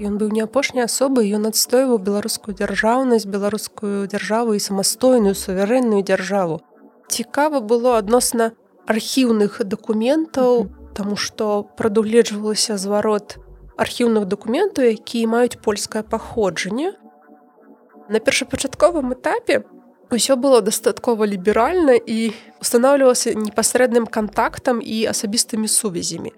Ён быў не апошняй асобай, ён адстойваў беларускую дзяржаўнасць, беларускую дзяржаву і самастойную суверэнную дзяржаву. Цікава было адносна архіўных дакументаў, таму што прадугледжвалася зварот архіўных дакументаў, якія маюць польскае паходжанне. На першапачатковым этапе ўсё было дастаткова ліберальна і устанаўлівалася непасрэдным кантактам і асабістымі сувязямі.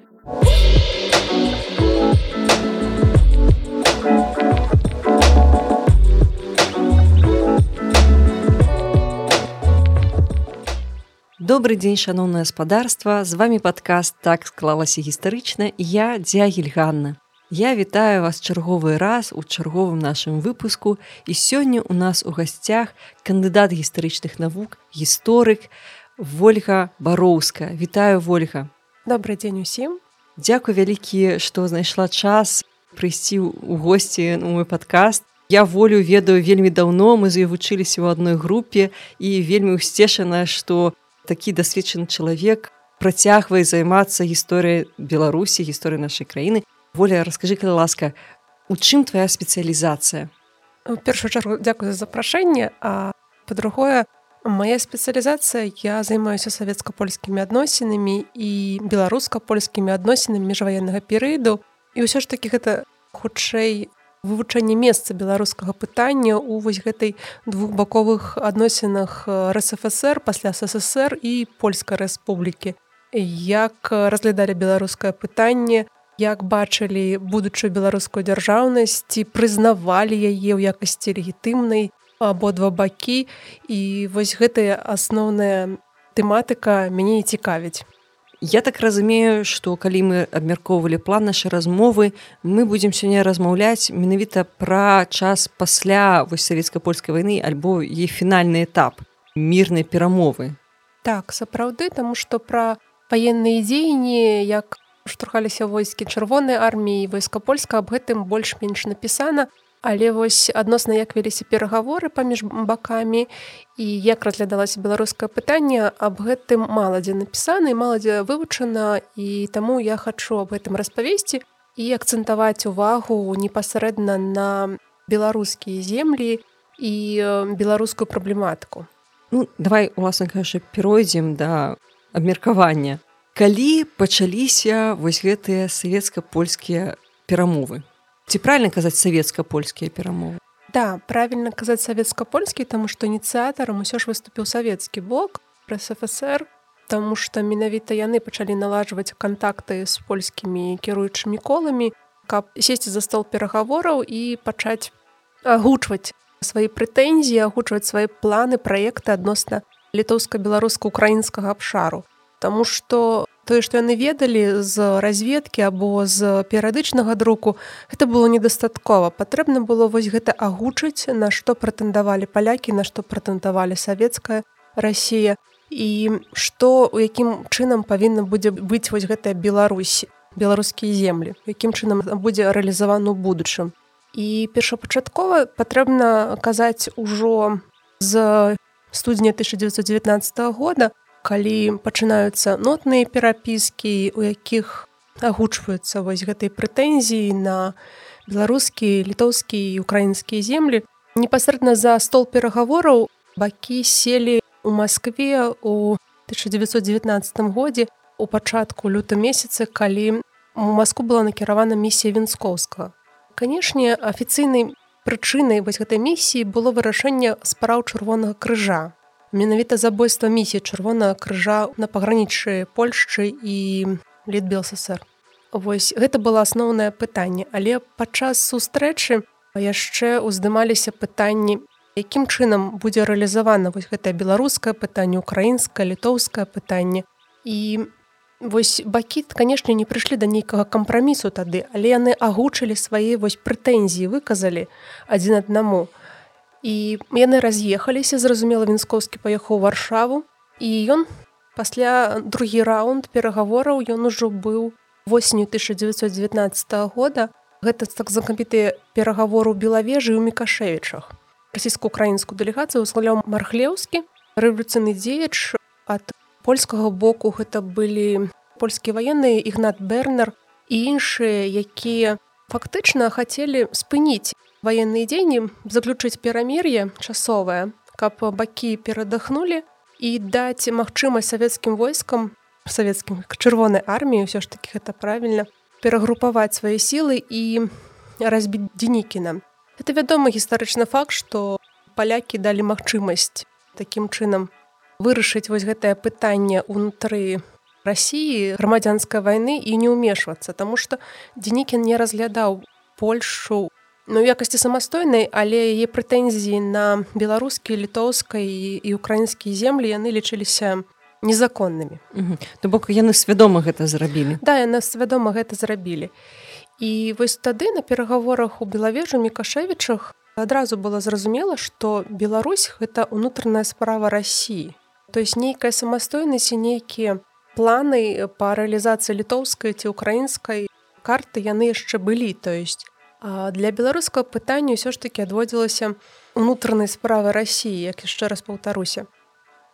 Добры дзень шаноўнае гаспадарства з вами падкаст так склалася гістарычна я дзягель Ганна. Я вітаю вас чарговы раз у чарговым нашым выпуску. І сёння у нас у гасцях кандыдат гістарычных навук гісторык ольга бароўска вітаю ольга добрый дзень усім. Дякую вялікі што знайшла час прыйсці ў госці у мой падкаст. Я волю ведаю вельмі даўно. Мы з ёй вучыліся ў адной групе і вельмі усцешана што такі дасведчаны чалавек працягвае займацца гісторыяй беларусі гісторыі нашай краіны. Воля расскажы калі ласка у чым твоя спецыялізацыя? У першую чаргу дзякую за запрашэнне. А по-другое моя спецыялізацыя я займаюся савецка-польскімі адносінамі і беларуска-польскімі адносінамі міжваеннага перыяду. І ўсё ж такі гэта хутчэй вывучэнне месца беларускага пытання ў вось гэтай двухбаковых адносінах РСФСР пасля ССР і польскай рэспублікі. Як разглядалі беларускае пытанне, як бачылі будучую беларускую дзяржаўнасць ці прызнавалі яе ў якасці легітымнай абодва бакі і вось гэтая асноўная тэматыка мяне не цікавіць. Я так разумею, што калі мы абмяркоўвалі план нашай размовы, мы будзем сёння размаўляць менавіта пра час пасля вось савецка-польскай вайны альбо е фінальны этап мірнай перамовы. Так сапраўды, таму што пра ваенныя дзеянні, як штурхаліся войскі чырвонай арміі войска-польска аб гэтым больш-менш напісана, Але вось адносна як вяліся перагаворы паміж бакамі і як разглядалася беларускае пытанне аб гэтым мала дзе напісана і мала дзе вывучана і таму я хачу аб гэтым распавесці і акцэнтаваць увагу непасрэдна на беларускія землі і беларускую праблематыку. Ну, давай уласна кажа перайдзем да абмеркавання. Калі пачаліся вось гэтыя савецка-польскія перамовы ці правильно казаць савецка-польскія перамовы да правильно казаць савецка-польскі тому что ініцыятарам усё ж выступіў савецкі бок пра сфср тому что менавіта яны пачалі налажваць кантакты з польскімі кіруючымі коламі каб сесці за стол перагавораў і пачаць агучваць свае прэтэнзіі агучваць свае планы праекты адносна літоўска-беларуска-украінскага абшару. Таму што тое што яны ведалі з разведкі або з перыядычнага друку гэта было недастаткова. Патрэбна было вось гэта агучыць на што прэтэндавалі палякі на што прэтэндавалі савецкая Расія і што у якім чынам павінна будзе быць вось гэтая Беларусі беларускія землі якім чынам будзе рэалізаваны ў будучым. І першапачаткова патрэбна казаць ужо з студзеня 1919 года калі пачынаюцца нотныя перапіскі у якіх агучваюцца вось гэтай прэтэнзіі на беларускія літоўскія і украінскія землі. Непасрэдна за стол перагавораў бакі селі у Маскве у 1919 годзе у пачатку люта месяцы калі у маску была накіравана місія вінскоўска канешне афіцыйнай прычынай вось гэтай місіі было вырашэнне спраў чырвонага крыжа менавіта забойства місіі чырвона крыжа на пагранічы польшчы і літбел ссср Вось гэта было асноўнае пытанне. Але падчас сустрэчы яшчэ ўздымаліся пытанні якім чынам будзе рэалізавана вось гэтае беларускае пытанне украінскае літоўскае пытанне. І вось бакіт канешне не прыйшлі да нейкага кампрамісу тады але яны агучылі свае вось прэтэнзіі выказалі адзін аднаму і яны раз'ехаліся зразумела вінскоўскі паехаў варшаву і ён пасля другі раунд перагавораў ён ужо быў восенню 1919 года. Гэта так закампітыя перагавору белавежы ў мікашевічах расійско-украінскую дэлегацыю ўславляў мархлеўскі рэвалюцыйны дзеяч ад польскага боку гэта былі польскія ваенныя ігнат бернер і іншыя якія фактычна хацелі спыніць ваенныя дзеянні заключыць перамір'е часовае каб бакі перадахнулі і даць магчымасць савецкім войскам савецкім чырвонай арміі ўсё ж таки гэта правільна перагрупаваць свае сілы і разбіць дзенікіна это вядомы гістарычны факт што палякі далі магчымасць такім чынам вырашыць вось гэтае пытанне ўнутры рассіі грамадзянскай вайны і не ўмешвацца таму што дзенікін не разглядаў польшу ну якасці самастойнай але яе прэтэнзіі на беларускія літоўскай і украінскія землі яны лічыліся незаконнымі то бок яны свядома гэта зрабілі. Да яны свядома гэта зрабілі. І вось тады на перагаворах у белавежу мікашевічах адразу было зразумела што Беларусь гэта унутраная справа рассіі то есть нейкая самастойнасць і нейкія планы па рэалізацыі літоўскай ці украінскай карты яны яшчэ былі. То есть для беларускага пытання ўсё ж таки адводзілася унутранай справы рассіі як яшчэ раз паўтаруся.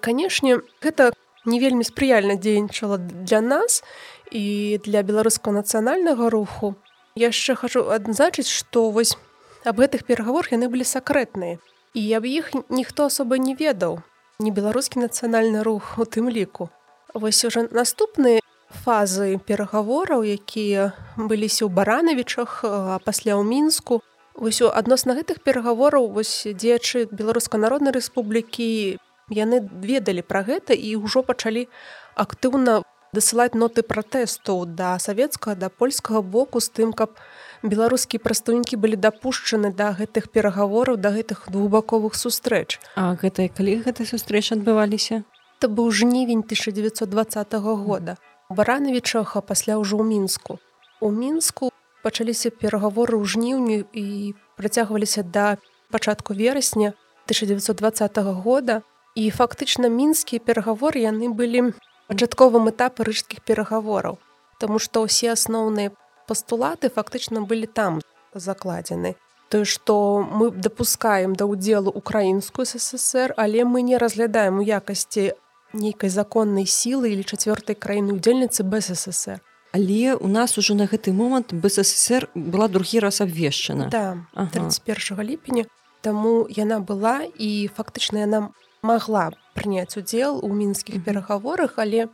Канешне гэта не вельмі спрыяльна дзейнічала для нас і для беларускага нацыянальнага руху. Яшчэ хачу адзначыць што вось аб гэтых перагаворах яны былі сакрэтныя. І аб іх ніхто асоба не ведаў. Не беларускі нацыянальны рух у тым ліку. Вось уже наступныя фазы перагавораў якія быліся ў баранавічах пасля ў мінску. Вось адносна гэтых перагавораў вось дзеячы беларуска-народнай рэспублікі яны ведалі пра гэта і ўжо пачалі актыўна дасылаць ноты пратэсту да савецкага да польскага боку з тым каб беларускія прадстаўнікі былі дапушчаны да гэтых перагавораў да гэтых двухбаковых сустрэч. А гэта калі гэтай сустрэч адбываліся? Это быў жнівень 1920 года баранавічах а пасля ўжо ў мінску. У мінску пачаліся перагаворы ў жніўню і працягваліся да пачатку верасня 1920 года і фактычна мінскія перагаворы яны былі пачатковым этапы рыжскіх перагавораў Таму што ўсе асноўныя пастулаты фактычна былі там закладзены. Тое што мы дапускаем да ўдзелу украінскую ссср але мы не разглядаем у якасці нейкай законнай сілы или чацвёртай краіны удзельніцы бСср але у нас ужо на гэты момант бСср была другі раз абвешчана. Да, ага. 31 ліпеня. Таму яна была і фактычна яна магла прыняць удзел у мінскіх перагаворах але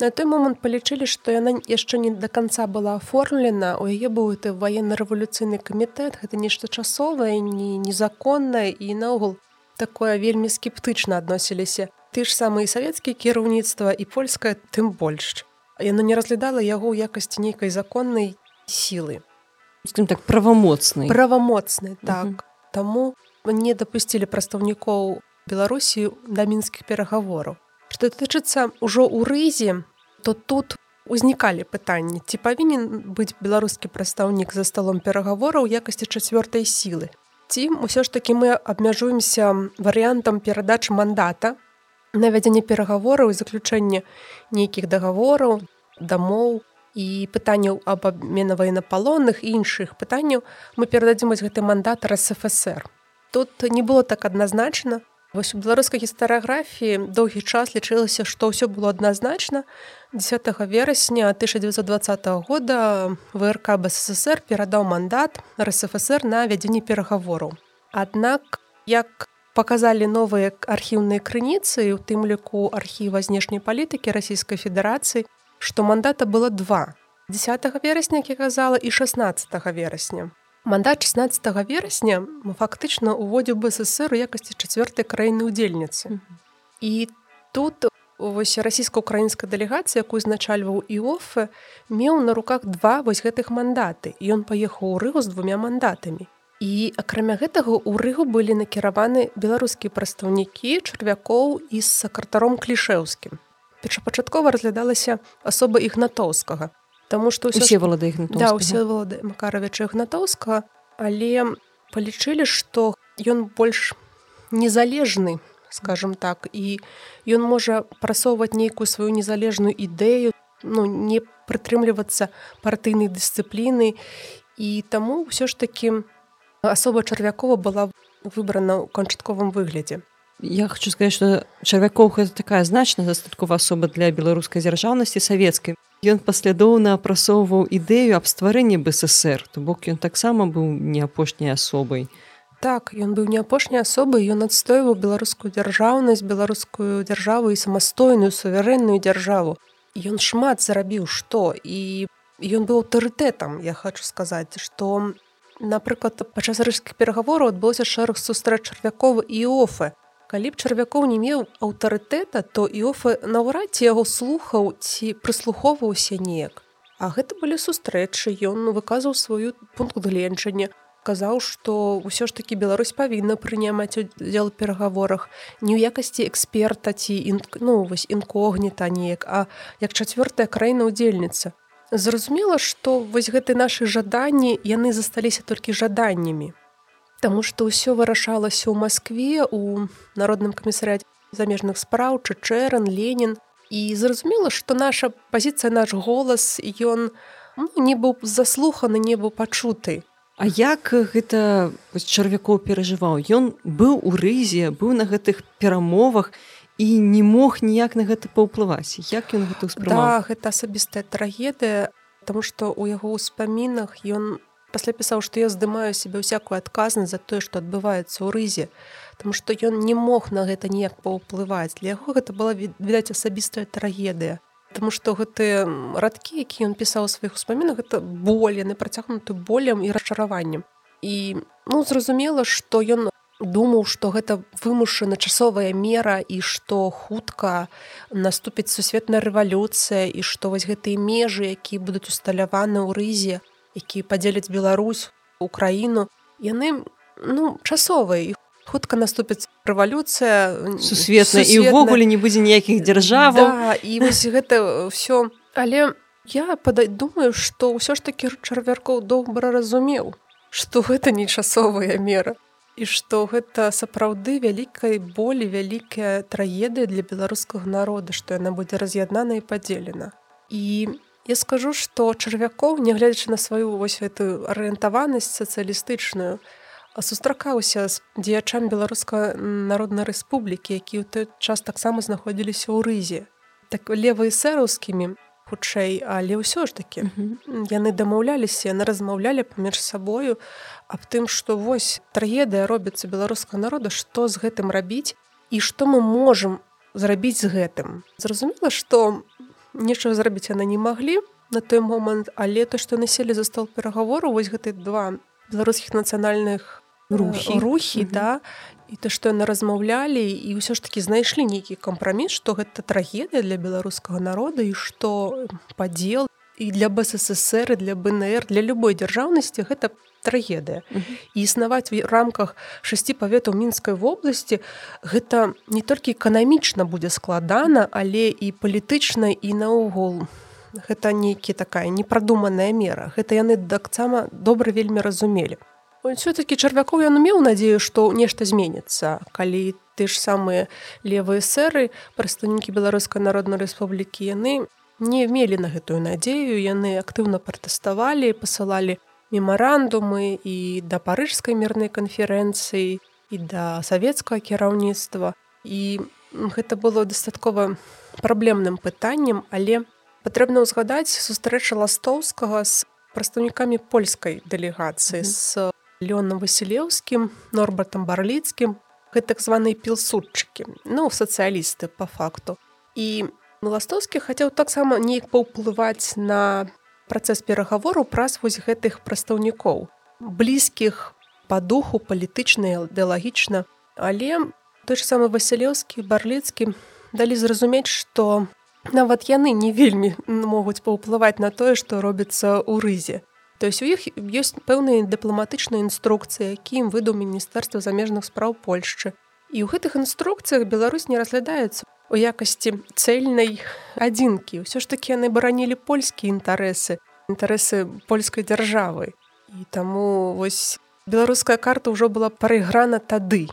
на той момант палічылі што яна яшчэ не до конца была оформлена у яе быў ты военно-рэвалюцыйны камітэт гэта нешта часовае не незаконнае і наогул такое вельмі скептычна адносіліся ты ж самыя савецкія кіраўніцтва і польская тым больш. Яно не разглядала яго ў якасці нейкай законнай сілы. Тым так правамоцнай. Правамоцнай так. Угу. таму не дапусцілі прадстаўнікоў беларусі да мінскіх перагавораў. Што тычыцца ўжо ў рызе то тут узнікалі пытанні ці павінен быць беларускі прадстаўнік за сталом перагавораў якасці чацвёртай сілы. Ці ўсё ж такі мы абмяжуемся варыянтам перадачы мандата навядзенне перагавораў і заключэнне нейкіх дагавораў дамоў і пытанняў аб абмена ваеннапалонных іншых пытанняў мы перададзім вось гэты мандат РСФСР. Тут не было так адназначна. Вось у беларускай гістарыяграфіі доўгі час лічылася што ўсё было адназначна. 10 верасня 1920 года ВРК БССР перадаў мандат РСФСР на вядзенне перагавораў. Аднак як показалі новыя архіўныя крыніцы у тым ліку архіва знешняй палітыкі расійскай федэрацыі што мандата было два. 10 верасня як я казала і 16 верасня мандат 16 верасня мы фактычна уводзіў бСр у якасці чацвёртай краіны удзельніцы і тут вось расійска-украінская дэлегацыя якую узначальваў іоф меў на руках два вось гэтых мандаты. Ён паехаў у рыгу з двумя мандатамі І акрамя гэтага ў рыгу былі накіраваны беларускія прадстаўнікі чарвякоў і з сакратаром клішэўскім. Першапачаткова разглядалася асоба ігнатоўскага. Таму што ўсе валады да, ўсе валады Макаравіча ігнатоўскага, але палічылі, што ён больш незалежны, скажем так, і ён можа прасоўваць нейкую сваю незалежную ідэю, ну, не прытрымлівацца партыйнай дысцыпліны. І таму ўсё ж такі асоба чарвякова была выбрана ў канчатковым выглядзе. Я хочу сказаць, што чарвякоў гэта такая значная дастаткова асоба для беларускай дзяржаўнасці савецкай. ён паслядоўна апрасоўваў ідэю аб стварэнні бСр то бок ён таксама быў не апошняй асобай так ён быў не апошняй асобай ён адстойваў беларускую дзяржаўнасць беларускую дзяржаву і самастойную суверэнную дзяржаву ён шмат зарабіў што і ён быў аўтарытэтам я хочу сказаць што напрыклад падчас рыжскіх перагавораў адбылося шэраг сустрэч чарвякова і офы калі б чарвякоў не меў аўтарытэта то іофа наўрад ці яго слухаў ці прыслухоўваўся неяк. А гэта былі сустрэчы ён выказваў сваю пункт гледжання казаў што ўсё ж такі Беларусь павінна прыняць удзел перагаворах. Не ў якасці эксперта ці інк ну вось інкогніта неяк а як чацвёртая краіна удзельніца зразумела што вось гэты нашы жаданні яны засталіся толькі жаданнямі. Таму што ўсё вырашалася ў Маскве у народным камісарыяце замежных спраў чачэран ленін. І зразумела што наша пазіцыя наш голас ён ну, не быў заслуханы не быў пачуты. А як гэта чарвякоў перажываў? Ён быў у рызе быў на гэтых перамовах і не мог ніяк на гэта паўплываць. Як ён гэта да, гэта асабістая трагедыя Таму што ў яго ўспамінах ён пасля пісаў што я здымаю себе всякую адказнасць за тое што адбываецца ў рызе Таму што ён не мог на гэта неяк паўплываць. Для яго гэта была відаць асабістая трагедыя. Таму што гэтыя радкі які ён пісаў сваіх успамінах это боль яны працягнуты болем і расчараваннем. І ну зразумела што ён думаў што гэта вымушана часовая мера і што хутка наступіць сусветная рэвалюцыя і што вось гэтыя межы якія будуць усталяваны ў рызе які падзеляць Беларусь украіну яны ну часовыя іх хутка наступіць рэвалюцыя сусветна і ўвогуле не будзе ніякіх дзяржав да, і вось гэта ўсё але я падай думаю што ўсё ж такі чарвяркоў добра разумеў што гэта не часовая мера і што гэта сапраўды вялікай болі вялікая трагедыя для беларускага народа што яна будзе раз'яднана і падзелена і Я скажу, што чарвякоў, нягледзячы на сваю вось гэтую арыентаванасць сацыялістычную, сустракаўся з дзеячам беларуска народнай рэспублікі, які ў той час таксама знаходзіліся ў рызе. Так левы сэраўскімі хутчэй, але ўсё ж такі яны дамаўляліся, яны размаўлялі паміж сабою аб тым, што вось трагедыя робіцца беларускага народа, што з гэтым рабіць і што мы можам зрабіць з гэтым. Зразумела, што нечага зрабіць яны не маглі на той момант але то што населі за стол перагавору вось гэты два беларускіх нацыянальных рухі рухі mm -hmm. да і то што яны размаўлялі і ўсё ж таки знайшлі нейкі кампраміс што гэта трагедыя для беларускага народа і што падзел і для бССР для БНР для любой дзяржаўнасці гэта трагедыя. Mm -hmm. і існаваць в рамках шасці паветаў мінскай вобласці гэта не толькі эканамічна будзе складана але і палітычна і наогул гэта нейкі такая непрадуманая мера. Гэта яны таксама добра вельмі разумелі все-таки чарвякоў ён меў надзею што нешта зменіцца калі ты ж самыя левыя сэры прадстаўнікі беларускай народнай рэспублікі яны не мелі на гэтую надзею яны актыўна пратэставалі пасылалі мемарандумы і да парыжскай мірнай канферэнцыі і да савецкага кіраўніцтва. І гэта было дастаткова праблемным пытаннем але патрэбна ўзгадаць сустрэча ластоўскага з прадстаўнікамі польскай дэлегацыі з лёнам васілеўскім норбатам барліцкім гэта так званыя пілсудчыкі ну сацыялісты по факту. І ластоўскі хацеў таксама неяк паўплываць на працэс перагавору праз вось гэтых прадстаўнікоў блізкіх по духу палітычна ідэалагічна але той ж самы васілеўскі барліцкі далі зразумець што нават яны не вельмі могуць паўплываць на тое што робіцца ў рызе то есть у іх ёсць пэўныя дыпламатычныя інструкцыі якім выдаў міністэрства замежных спраў польшчы. І ў гэтых інструкцыях Беларусь не разглядаецца у якасці цельнай адзінкі. Ўсё ж такі яны баранілі польскія інтарэсы інтарэсы польскай дзяржавы. І таму вось беларуская карта ўжо была прайграна тады.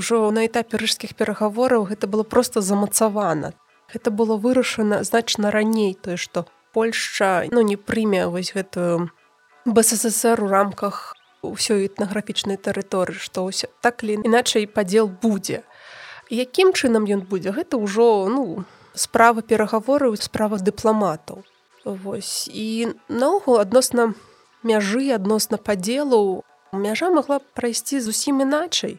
Ўжо на этапе рыжскіх перагавораў гэта было просто замацавана. Гэта было вырашана значна раней тое што Польшча ну не прыме вось гэтую бССР у рамках ўсёй этнаграфічнай тэрыторыі што ўсё так ли іначай падзел будзе якім чынам ён будзе? Гэта ўжо ну справа перагавораў справа дыпламатаў. Вось. І наогул адносна мяжы адносна падзелу мяжа магла прайсці зусім іначай.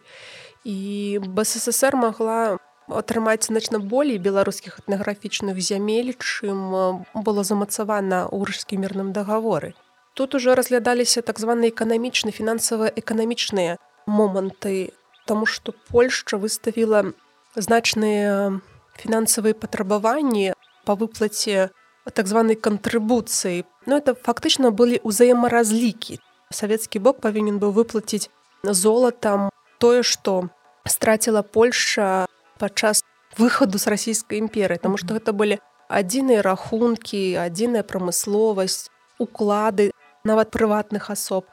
І бССР магла атрымаць значна болей беларускіх этнаграфічных зямель чым было замацавана ў рыжскі мірным дагаворы тут уже разглядаліся так званыя эканамічна фінансава эканамічныя моманты тому что польшча выставіла значныя фінансавыя патрабаванні па выплаце так званай кантрыбуцыі но это фактычна былі ўзаемаразлікі савецкі бок павінен быў выплаціць золатам тое што страціла польша падчас выхаду з расійскай імперыі тому што гэта былі адзіныя рахункі адзіная прамысловасць уклады нават прыватных асоб.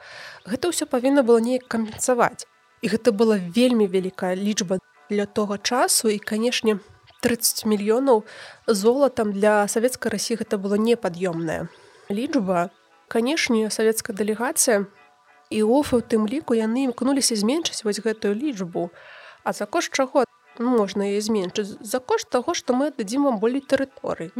Гэта ўсё павінна было неяк кампенсаваць. І гэта была вельмі вялікая лічба для тога часу. І канешне 30 мільёнаў золатам для савецкай рассі гэта было непад'ёмная лічба. Канешне савецкая дэлегацыя і офы у тым ліку яны імкнуліся зменшыць вось гэтую лічбу. А за кошт чаго можна яе зменшыць? За кошт таго што мы дадзім вам болей тэрыторый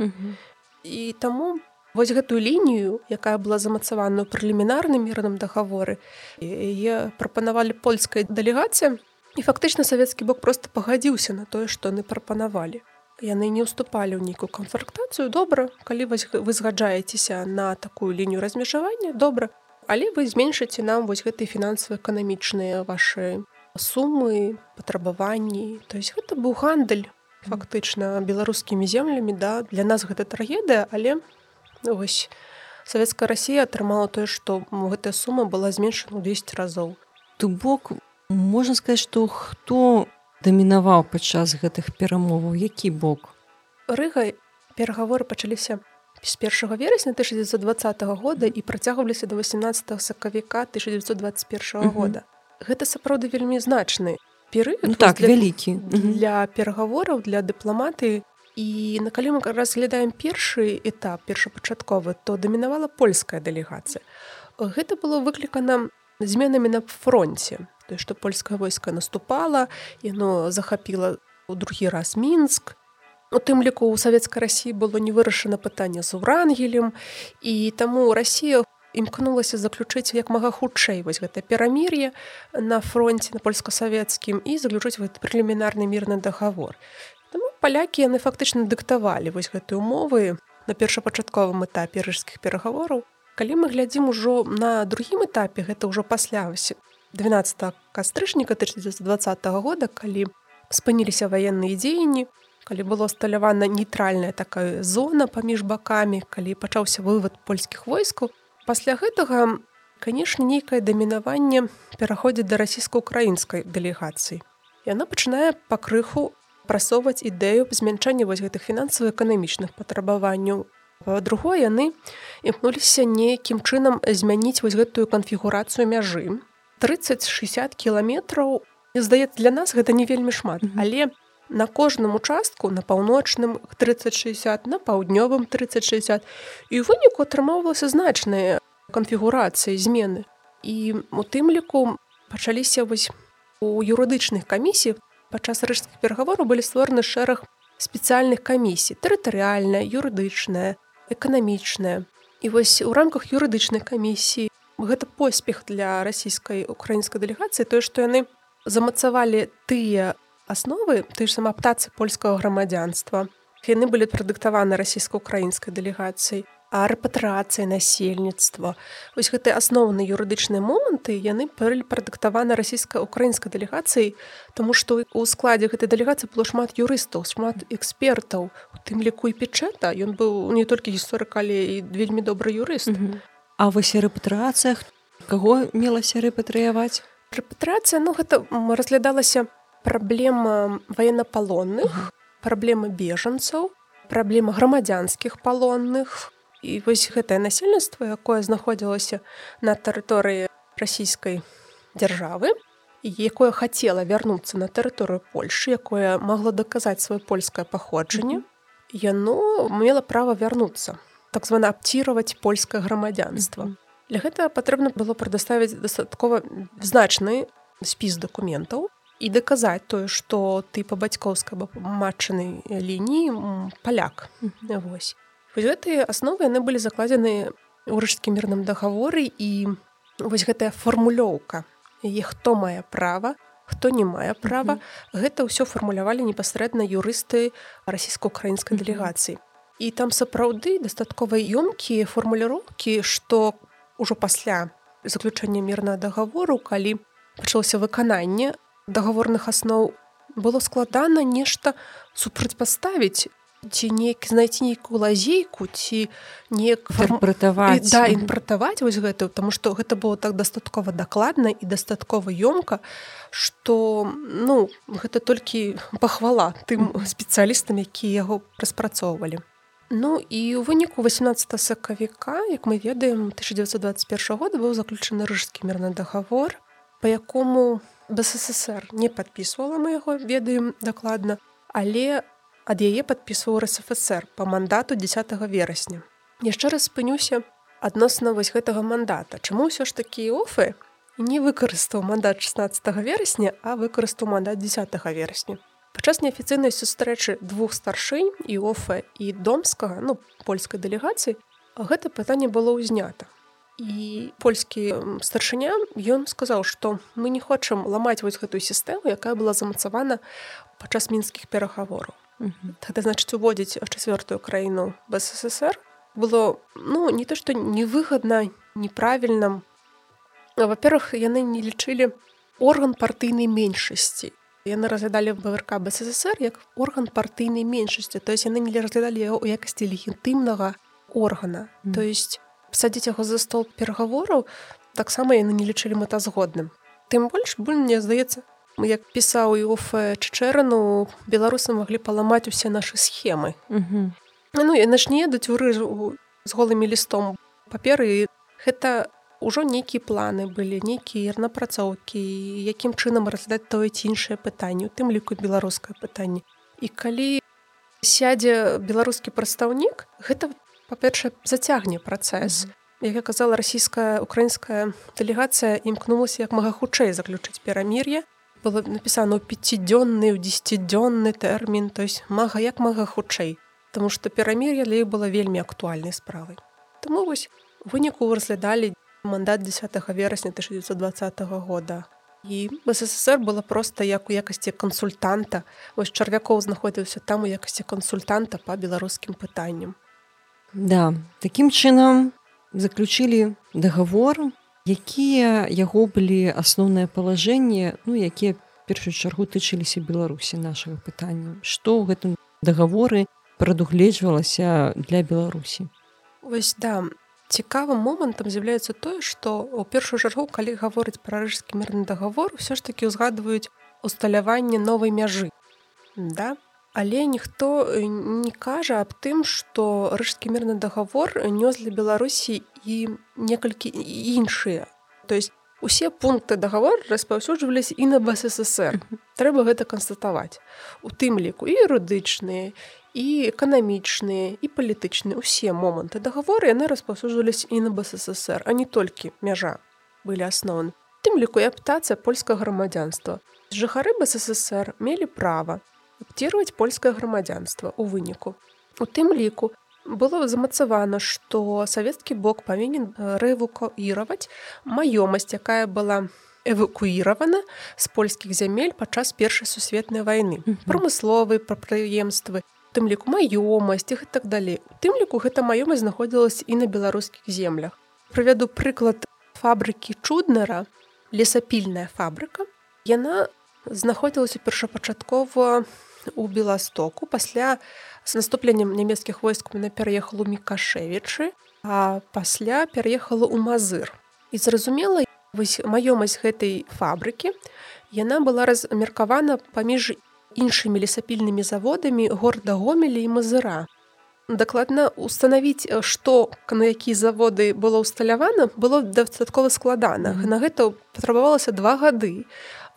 і таму вось гэтую лінію якая была замацавана ў прэлімінарным мірным дагаворы яе прапанавалі польская дэлегацыя І фактычна савецкі бок просто пагадзіўся на тое, што яны прапанавалі. Яны не ўступалі ў нейкую канфрактацыю добра, калі вы згаджаецеся на такую лінію размежавання добра, але вы зменшыце нам вось гэтыя фінансава-эканамічныя вашы сумы, патрабаванні. То есть гэта быў гандаль фактычна беларускімі землямі да для нас гэта трагедыя, але вось савецкая Расія атрымала тое, што гэтая сума была зменшана ў 200 разоў. То бок можна сказаць што хто дамінаваў падчас гэтых перамоваў? Які бок? Рыгай перагаворы пачаліся з першага верасня 1920 года і працягваліся до 18 сакавіка 1921 года. Гэта сапраўды вельмі значны перыяд. Ну, так для, вялікі. Для перагавораў для дыпламаты і на калі мы разглядаем першы этап першапачатковы то дамінавала польская дэлегацыя. Гэта было выклікана зменамі на фронте то што польскае войска наступала яно захапіла у другі раз мінск. У тым ліку у савецкай рассіі было не вырашана пытанне з урангелем і таму Росія імкнулася заключыць як мага хутчэй вось гэта перамір'е на фронте на польска-савецкім і заключыць гэты прэлімінарны мірны дагавор Таму палякі яны фактычна дыктавалі вось гэтыя умовы на першапачатковым этапе рыжскіх перагавораў. Калі мы глядзім ужо на другім этапе гэта ўжо пасля 12 кастрычніка 1920 года калі спыніліся ваенныя дзеянні калі было сталявана нейтральная такая зона паміж бакамі калі пачаўся вывод польскіх войскаў. Пасля гэтага канешне нейкае дамінаванне пераходзіць да расійска-украінскай дэлегацыі. Яна пачынае пакрыху прасоўваць ідэю змянчання вось гэтых фінансава-эканамічных патрабаванняў. Па-другое яны імкнуліся нейкім чынам змяніць вось гэтую канфігурацыю мяжы. 30-60 кіламетраў. Здаецца для нас гэта не вельмі шмат mm -hmm. але на кожным участку на паўночным 3060 на паўднёвым 3060 і ў выніку атрымоўвалася значныя канфігурацыі змены. І у тым ліку пачаліся вось у юрыдычных камісій падчас рыжскіх перагавораў былі створаны шэраг спецыяльных камісій тэрытарыяльная юрыдычная эканамічная. І вось у рамках юрыдычнай камісіі гэта поспех для расійскай украінскай дэлегацыі тое што яны замацавалі тыя асновы ты ж сама птацы польскага грамадзянства. Яны былі прадыктаваны расійска-украінскай дэлегацыяй а рэпатрацыі насельніцтва вось гэтыя асноўныя юрыдычныя моманты яны пылі прадыктаваны расійска-украінскай дэлегацыяй тому што у складзе гэтай дэлегацыі было шмат юрыстаў шмат экспертаў у тым ліку і печэта ён быў не толькі гісторык але і вельмі добры юрыст mm -hmm. А вось рэпатрыяцыях каго мелася рэпатрыяваць? Рэпатрацыя ну гэта разглядалася праблема ваеннапалонных, праблема бежанцаў, праблема грамадзянскіх палонных. І вось гэтае насельніцтва, якое знаходзілася на тэрыторыі расійскай дзяржавы, якое хацела вярнуцца на тэрыторыю Польшы, якое магло даказаць сваё польскае паходжанне, яно мела права вярнуцца так звана абціраваць польскае грамадзянства. Mm -hmm. Для гэтага патрэбна было прадаставіць дастаткова значны спіс дакументаў і даказаць тое, што ты па бацькоўскай матчанай лініі паляк. Mm -hmm. Гэтыя асновы яны былі закладзены ў рыжскім мірным дагаворы і вось гэтая фармулёўка і хто мае права хто не мае права mm -hmm. гэта ўсё фармулявалі непасрэдна юрысты расійско-украінскай mm -hmm. дэлегацыі і там сапраўды дастаткова ёмкія фармуліроўкі што ўжо пасля заключэння мірнага дагавору калі пачалося выкананне дагаворных асноў было складана нешта супрацьпаставіць ці неяк знайти нейкую лазейку ці неяк фармпратаваць да імпратаваць вось гэтую тому что гэта было так дастаткова дакладна і дастаткова ёмка что ну гэта толькі пахвала тым спецыялістам якія яго распрацоўвалі Ну і ў выніку 18 сакавіка як мы ведаем 1921 года быў заключаны рыжскі мірны дагавор по якому бССР не падпісвала мы яго ведаем дакладна але у ад яе падпісваў РСФСР па мандату 10 верасня. Яшчэ раз спынюся адносна вось гэтага мандата. Чаму ўсё ж такі офы не выкарыстаў мандат 16 верасня, а выкарыстаў мандат 10 верасня. Падчас неафіцыйнай сустрэчы двух старшынь і офа і домскага ну польскай дэлегацыі гэта пытанне было ўзнята. І польскі старшыня ён сказаў, што мы не хочам ламаць вось гэтую сістэму, якая была замацавана падчас мінскіх перагавораў. Тогда значит уводзіць чацвёртую краіну в ССР было ну не то что невыгодна неправільным во-первых яны не лічылі орган партыйнай меншасці яны разглядалі ВРК БССР як орган партыйнай меншасці то есть яны не разглядалі яго ў якасці легітымнага органа. Mm. то есть садзіць яго за стол перагавораў таксама яны не лічылі мэтазгодным тым больш боль мне здаецца як пісаў Іоф Ччэрану беларусы маглі паламаць усе нашы схемы. Ну яны ж не едуць у рыжу з голымі лістом паперы гэта ўжо нейкія планы былі нейкія напрацоўкі якім чынам разглядаць тое ці іншае пытанне у тым ліку беларускае пытанне. І калі сядзе беларускі прадстаўнік гэта па-першае зацягне працэс. Як я казала расійская украінская дэлегацыя імкнулася як мага хутчэй заключыць перамір'е было напісана ў пяцідзённы ў дзесяцідзённы тэрмін то есть мага як мага хутчэй Таму што перамір'я для іх была вельмі актуальнай справай Таму вось выніку разглядалі мандат 10 верасня 1920 года. І ССР была проста як у якасці кансультанта вось чарвякоў знаходзіўся там у якасці кансультанта па беларускім пытанням. Да такім чынам заключілі договор якія яго былі асноўныя палажэнні ну якія першую чаргу тычыліся беларусі нашага пытання? Што ў гэтым дагаворы прадугледжвалася для беларусі? Ось да цікавым момантам з'яўляецца тое што ў першую чаргу калі гаворыць пра рыжскі мірны дагавор все ж такі ўзгадваюць усталяванне новай мяжы. Да але ніхто э, не кажа аб тым што рыжскі мірны дагавор нёс для беларусі і некалькі іншыя. То есть усе пункты дагавор распаўсюджваліся і на бССР. Трэба гэта канстатаваць. У тым ліку і юрыдычныя і эканамічныя і палітычныя. Усе моманты дагаворы яны распаўсюджваліся і на бССР а не толькі мяжа былі асноўны тым ліку і аптацыя польскага грамадзянства. Жыхары бССР мелі права аптировать польскае грамадзянства у выніку. У тым ліку было замацавана, што савецкі бок павінен э, рэвукуіраваць маёмасць, якая была эвакуіравана з польскіх зямель падчас першай сусветнай вайны. прамысловыя прадпрыемствы, тым ліку маёмасць і так далей. У тым ліку гэта маёмасць знаходзілася і на беларускіх землях. Прывяду прыклад фабрыкі чуднара, лесапільная фабрыка. Яна знаходзілася першапачаткова у беластоку пасля з наступленнем нямецкіх войск на пераехал у мікашевічы а пасля пераехала ў мазыр. І зразумела маёмасць гэтай фабрыкі яна была размеркавана паміж іншымі лесапільнымі заводамі горда гомелі і мазыра. Дакладна установіць што на якія заводы было ўсталявана было дастаткова складана на гэта патрабавалася два гады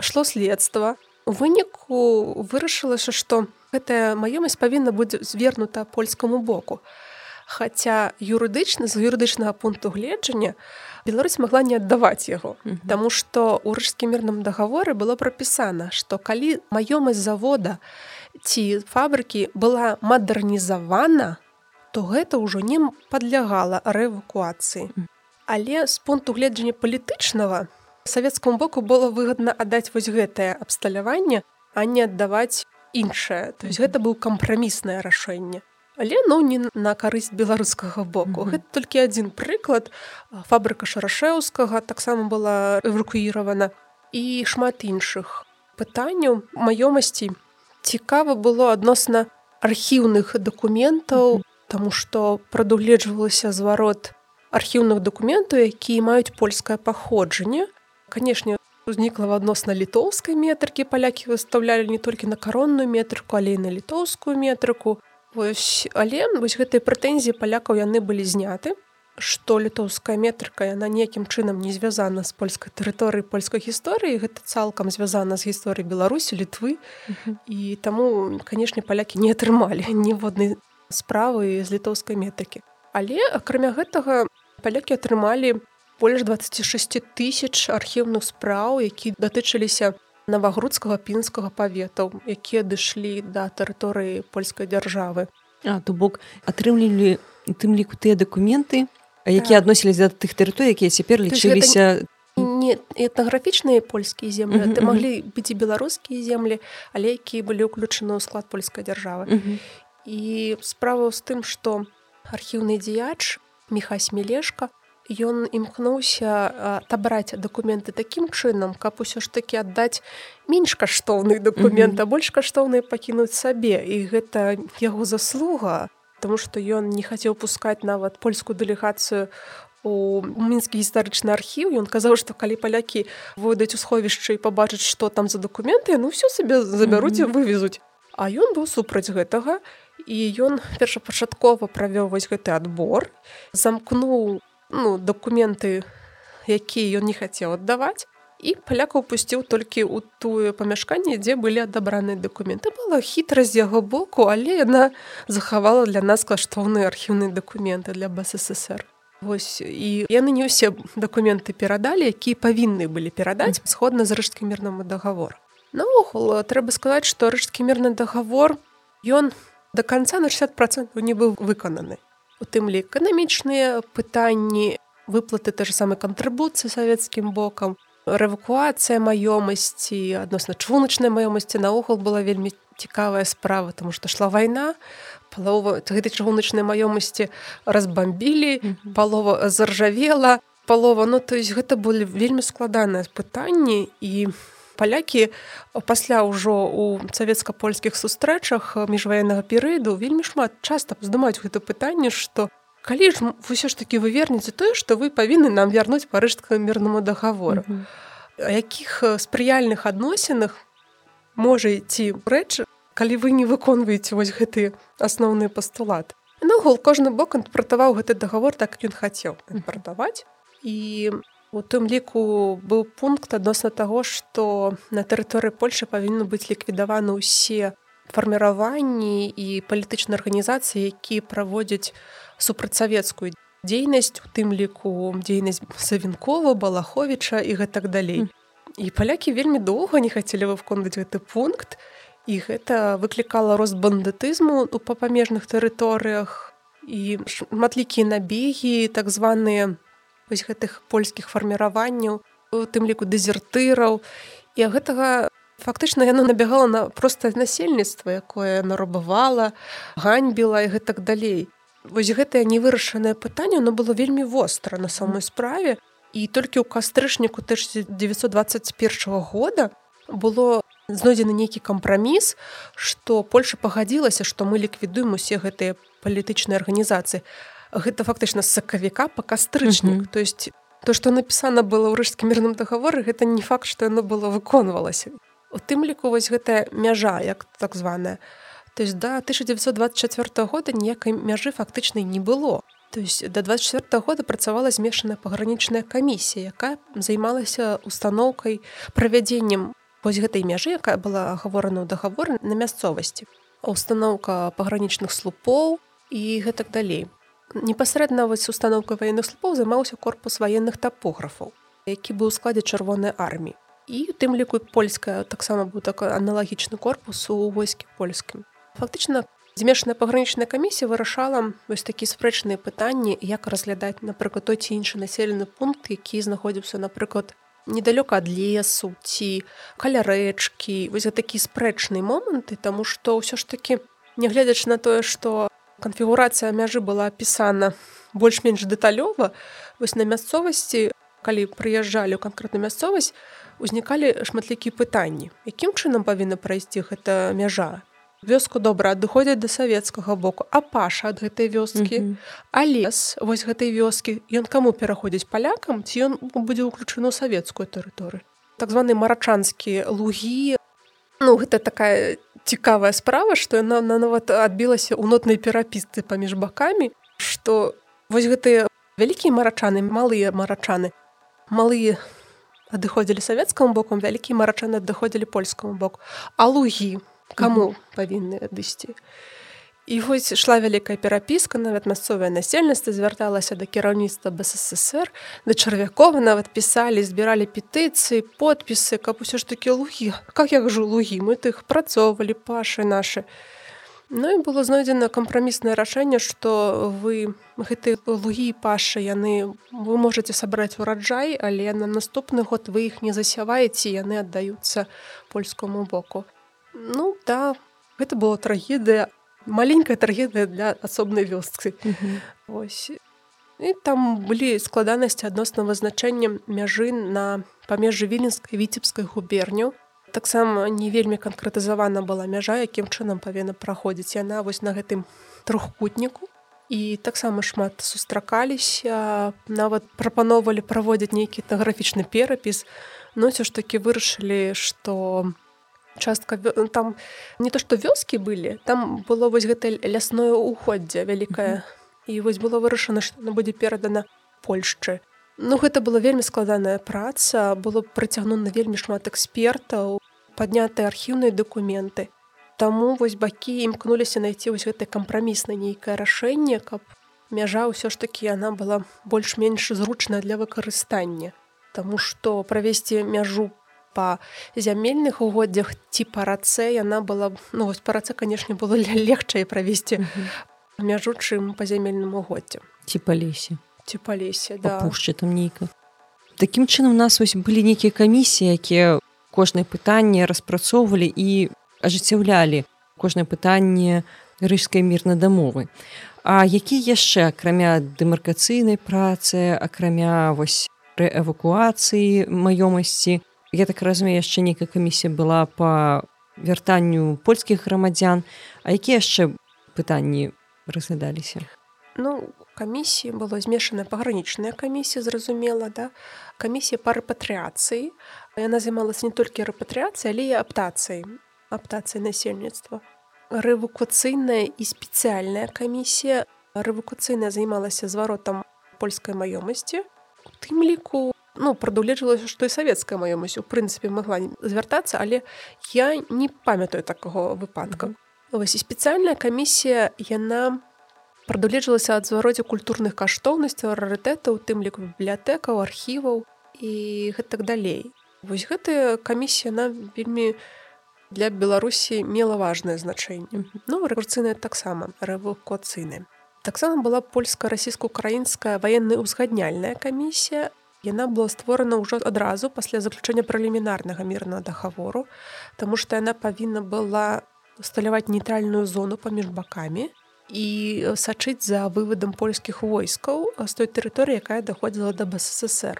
шло следства У выніку вырашылася, што гэтая маёмасць павінна будзе звернута польскаму боку. Хаця юрыдычна з юрыдычнага пункту гледжання Беларусь магла не аддаваць яго. Таму што ў рыжскім мірным дагаворы было прапісана, што калі маёмасць завода ці фабрыкі была мадэрнізавана, то гэта ўжо не падлягала рэвакуацыі. Але з пункту гледжання палітычнага савецкаму боку было выгадна аддаць вось гэтае абсталяванне, а не аддаваць іншае. То есть гэта быў кампраміснае рашэнне. Але ну не на карысць беларускага боку. Гэта толькі адзін прыклад фабрыка шарашэўскага таксама была эвакуіравана і шмат іншых пытанняў маёмасці цікава было адносна архіўных дакументаў, таму што прадугледжвалася зварот архіўных дакументаў, якія маюць польскае паходжанне. Канешне, узнікла в адносна літоўскай метрыкі палякі выставлялі не толькі на каронную метрыку але на літоўскую метрыку вось але вось гэтыя прэтэнзіі палякаў яны былі зняты што літоўская метрыка яна некім чынам не звязана з польскай тэрыторыі польскай гісторыі гэта цалкам звязана з гісторыяй беларусі літвы. І таму канешне палякі не атрымалі ніводнай справы з літоўскай метрыкі. Але акрамя гэтага палякі атрымалі больш 26 тысяч архіўных спраў які датычыліся навагрудскага пінскага паветаў якія дышлі да тэрыторыі польскай дзяржавы. А то бок атрымлівалі тым ліку тыя дакументы якія адносіліся да тых тэрыторый якія цяпер лічыліся не этнаграфічныя польскія землі mm -hmm, ты маглі быць і беларускія землі але якія былі ўключаны ў склад польскай дзяржавы. Mm -hmm. і справа з тым што архіўны дзеяч міхась мелешка ён імкнуўся адабраць дакументы такім чынам каб усё ж такі аддаць менш каштоўных дакумента mm -hmm. больш каштоўныя пакінуць сабе і гэта яго заслуга Таму што ён не хацеў пускаць нават польскую дэлегацыю у мінскі гістарычны архіў ён казаў што калі палякі выдаць у сховішчы і пабачыць што там за дакументы ну ўсё сабе забяруць і вывезуць А ён быў супраць гэтага. І ён першапачаткова правёў вось гэты адбор замкнуў ну, дакументы, якія ён не хацеў аддаваць. І палякаў пусціў толькі ў тое памяшканне, дзе былі адабраныя дакументы. была хітрасць з яго боку, але яна захавала для нас каштоўныя архіўныя дакументы для БССР. Вось, і яны не ўсе дакументы перадалі, якія павінны былі перадаць сходна з рэшткі мірнаму дагавору. Наогул трэба сказаць, што рэшткі мірны дагавор ён да канца на 60 процентаў не быў выкананы у тым лі эканамічныя пытанні выплаты та ж самай кантрыбуцыі савецкім бокам рэвакуацыя маёмасці адносна чыгуначнай маёмасці наогул была вельмі цікавая справа тому што шла вайна палова гэтай чыгуначнай маёмасці разбамбілі палова заржавела. Палова ну то есть гэта былі вельмі складаныя пытанні і у палякі пасля ўжо у савецка-польскіх сустрэчах міжваеннага перыяду вельмі шмат часта здымаюць гэта пытанне што калі ж ўсё ж такі вы вернеце тое што вы павінны нам вярнуць парыжка мірнаму дагавору mm -hmm. якіх спрыяльных адносінах можа ці рэч калі вы не выконваеце вось гэтыя асноўныя пастулаты нагул кожны бок інтэрпрэтаваў гэты дагавор так ён хацеў інтэрпрэтаваць. І У тым ліку быў пункт адносна таго, што на тэрыторыі Польшы павінны быць ліквідаваны ўсе фарміраванні і палітычныя арганізацыі, якія праводзяць супрацьсавецкую дзейнасць, у тым ліку дзейнасць Савінкова, Балаховіча і гэтак далей. І палякі вельмі доўга не хацелі выконваць гэты пункт. І гэта выклікала рост бандытызму у папамежных тэрыторыях і шматлікія набегі, так званыя вось гэтых польскіх фарміраванняў у тым ліку дэзертыраў. І гэтага фактычна яно набягала на простае насельніцтва якое нарабавала ганьбіла і гэтак далей. Вось гэтае невырашанае пытанне оно было вельмі востра на самой справе. І толькі ў кастрычніку 1921 года было знойдзены нейкі кампраміс што польша пагадзілася што мы ліквідуем усе гэтыя палітычныя арганізацыі гэта фактычна сакавіка па кастрычнік. Mm -hmm. то есть то што напісана было ў рыжскім мірным дагаворы гэта не факт што яно было выконвалася. У тым ліку вось гэтая мяжа як так званая. То есть да 1924 года ніякай мяжы фактычнай не было. То есть до 24 года працавала змешаная пагранічная камісія якая займалася установкай правядзеннем вось гэтай мяжы якая была гаворана ў дагаворы на мясцовасці. Установка пагранічных слупоў і гэтак далей непасрэдна вось установка ваенных слупоў займаўся корпус ваенных тапографаў які быў у складзе чырвонай арміі і у тым ліку польская таксама быў такой аналагічны корпус у войскі польскім фактычна змешаная пагранічная камісія вырашала вось такі спрэчныя пытанні як разглядаць напрыклад той ці іншы населены пункт які знаходзіўся напрыклад недалёка ад лесу ці каля рэчкі вось такі спрэчныя моманты таму што ўсё ж такі нягледзяч на тое што канфігурацыя мяжы была апісана больш-менш дэталёва вось на мясцовасці калі прыязджалі ў канкрэтную мясцовасць узнікалі шматлікія пытанні якім чынам павінна прайсці гэта мяжа? Вёску добра адыходзяць да савецкага боку. А паша ад гэтай вёскі mm -hmm. а лес вось гэтай вёскі ён каму пераходзіць палякам ці ён будзе ўключаны ў савецкую тэрыторыю так званы марачанскія лугі ну гэта такая цікавая справа што яна на нават адбілася ў нотнай перапісцы паміж бакамі што вось гэтыя вялікія марачаны малыя марачаны малыя адыходзілі савецкаму бокам вялікія марачаны адыходзілі польскаму боку. А лугі кому павінны адысці і вось ішла вялікая перапіска нават мясцовае насельніцтва звярталася да кіраўніцтва бСр да чарвякова нават пісалі збіралі петыцыі подпісы каб усё ж такі лугі как як жу лугі мы тых працоўвалі пашы нашы Ну і было знойдзена кампраміснае рашэнне што вы гэты лугі пашы яны вы можете сабраць ураджай але на наступны год вы іх не засяваеце яны аддаюцца польскому боку. Ну да, гэта была трагедыя, маленькая трагедыя для асобнай вёсцы. І там былі складанасці адносна вызначэннем мяжы на памежжы віленскай віцебскай губерню. Таксама не вельмі канкрэтызавана была мяжа, якім чынам павінна праходзіць яна вось на гэтым трохкутніку. І таксама шмат сустракаліся, нават прапаноўвалі праводзіць нейкі этнаграфічны перапіс. Ну ўсё ж такі вырашылі, што частка ну, там не то што вёскі былі там было вось гэта лясное уходдзе вялікае. І вось было вырашана што она будзе перадана Польшчы. Ну гэта была вельмі складаная праца было прыцягнуна вельмі шмат экспертаў паднятыя архіўныя дакументы. Таму вось бакі імкнуліся найти вось гэтай кампраміснае нейкае рашэнне каб мяжа ўсё ж такі яна была больш-менш зручная для выкарыстання. Таму што правесці мяжу па зямельных угоддзях ці па рацэ яна была ну вось па рацэ канешне было легчай правесці мяжу чым па зямельнаму годдзе ці па лесе ці па лесе да. пушчы там нейка Такім чынам у нас вось былі нейкія камісіі якія кожнае пытанне распрацоўвалі і ажыццяўлялі кожнае пытанне рыжскай мірнай дамовы. А які яшчэ акрамя дэмаркацыйнай працы акрамя вось эвакуацыі маёмасці я так разумею яшчэ нейкая камісія была по вяртанню польскіх грамадзян а якія яшчэ пытанні разглядаліся ну камісіі было змешаная пагранічная камісія зразумела да камісія па рэпатрыяцыі яна займалася не толькі рэпатрыяцыі але і аптацыі аптацыі насельніцтва рэвакуцыйная і спецыяльная камісія рэвакуцыйная займалася зваротам польскай маёмасці тым ліку ну прадугледжвалася што і савецкая маёмасць у прынцыпе магла звяртацца але я не памятаю такого выпадка mm -hmm. вось і спецыяльная камісія яна прадугледжвалася ад звароце культурных каштоўнасцяў рарытэтаў тым ліку бібліятэкаў архіваў і гэтак далей вось гэтая камісія на вельмі для беларусі мела важнае значэнне mm -hmm. ну рэкурцыйная таксама рэвакуацыйная таксама была польска-расійско-украінская ваенная ўзгадняльная камісія Яна была створана ўжо адразу пасля заключэння прэлімінарнага мірнага дагавору, Таму што яна павінна была усталяваць нейтральную зону паміж бакамі і сачыць за вывадам польскіх войскаў з той тэрыторыі, якая даходзіла да БССР.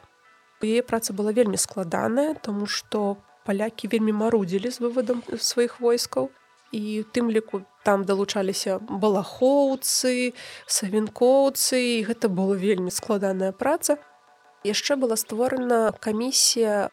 Яе праца была вельмі складаная, таму што палякі вельмі марудзілі з вывадам сваіх войскаў. І тым ліку там далучаліся балахоўцы, савінкоўцы і гэта была вельмі складаная праца яшчэ была створана камісія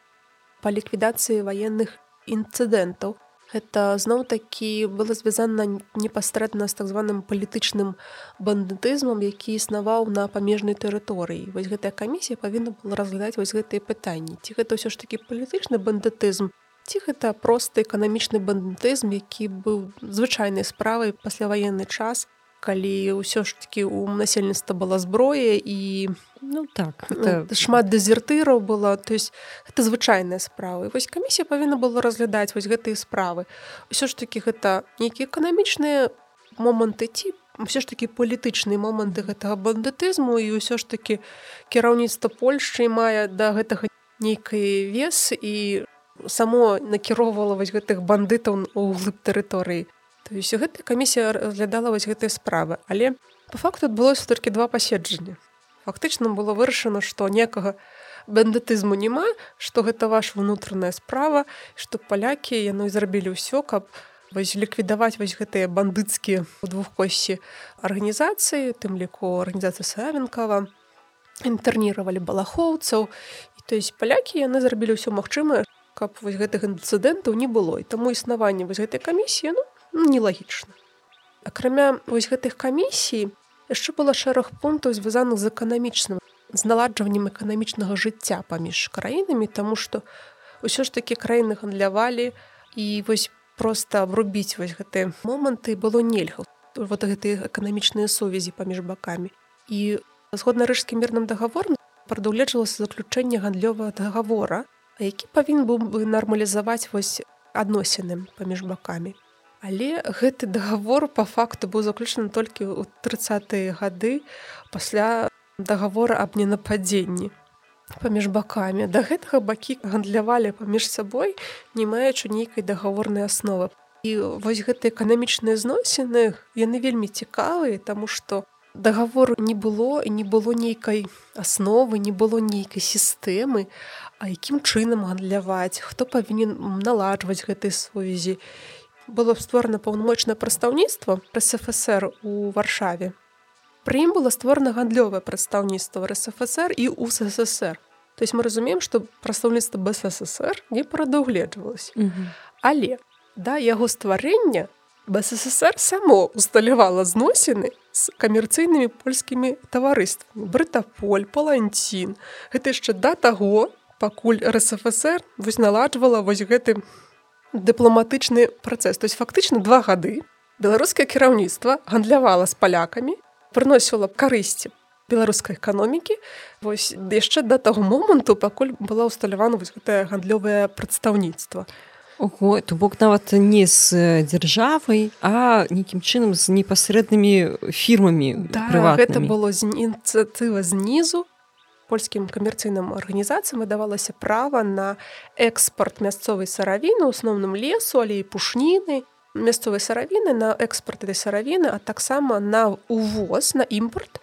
па ліквідацыі ваенных інцыдэнтаў. Гэта зноў такі было звязана непасрэдна з так званым палітычным бандытызмам, які існаваў на памежнай тэрыторыі. Вось гэтая камісія павінна была разглядаць вось гэтыя пытанні. Ці гэта ўсё ж такі палітычны бандытызм, ці гэта просты эканамічны бандытызм, які быў звычайнай справай пасляваенны час, калі ўсё ж такі у насельніцтва была зброя і ну так это... шмат дэзертыраў было то есть это звычайныя справы вось камісія павінна было разглядаць вось гэтыя справы ўсё ж такі гэта нейкія эканамічныя моманты ці все ж такі палітычныя моманты гэтага бандытызму і ўсё ж такі кіраўніцтва Польшчы мае да гэтага нейкай вес. І само накіроўвала вось гэтых бандытаў у глыб тэрыторыі то есть гэтая камісія разглядала вось гэтыя справы. Але по факту адбылося толькі два паседжання. Фактычна было вырашана што некага бандытызму няма што гэта ваш унутраная справа што палякі яны зрабілі ўсё каб вось ліквідаваць вось гэтыя бандыцкія у двухкосці арганізацыі тым ліку арганізацыі савенкава інтэрніравалі балахоўцаў. І то есть палякі яны зрабілі ўсё магчымае каб вось гэтых інцыдэнтаў не было. І таму існаванне вось гэтай камісіі ну, ну нелагічна акрамя вось гэтых камісій яшчэ было шэраг пунктаў звязаных з эканамічным з наладжваннем эканамічнага жыцця паміж краінамі таму што ўсё ж такі краіны гандлявалі і вось просто абрубіць вось гэтыя моманты было нельга. Вот гэтыя эканамічныя сувязі паміж бакамі. І згодна рыжскім мірным дагаворам прадугледжвалася заключэнне гандлёвага дагавора які павінен быў бы нармалізаваць вось адносіны паміж бакамі але гэты дагавор по факту быў заключаны толькі ў тридцатые гады пасля дагавора аб ненападзенні паміж бакамі. Да гэтага бакі гандлявалі паміж сабой не маючы нейкай дагаворнай асновы. І вось гэтыя эканамічныя зносіны яны вельмі цікавыя таму што дагавору не было і не было нейкай асновы не было нейкай сістэмы а якім чынам гандляваць хто павінен наладжваць гэтай сувязі было створана паўнамочнае прадстаўніцтва РСФСР у варшаве Пры ім было створана гандлёвае прадстаўніцтва РСФСР і у ССР. То есть мы разумеем, што прадстаўніцтва БССР не прадугледжвалася. Але да яго стварэння БССР само усталявала зносіны з камерцыйнымі польскімі таварыствамі. Брытаполь, паланцін. Гэта яшчэ да таго, пакуль РСФСР вось наладжвала вось гэты дыпламатычны працэс. То есть фактычна два гады беларускае кіраўніцтва гандлявала з палякамі прыносіла карысці беларускай эканомікі. Вось яшчэ да таго моманту пакуль была ўсталявана вось гэтае гандлёвае прадстаўніцтва. Ого, то бок нават не з дзяржавай а нейкім чынам з непасрэднымі фірмамі да, гэта было з ініцыятыва знізу польскім камерцыйным арганізацыям выдавалася права на экспарт мясцовай саравіны асноўным лесу але і пушніны мясцовай саравіны на экспорт этой саравіны а таксама на увоз на імпорт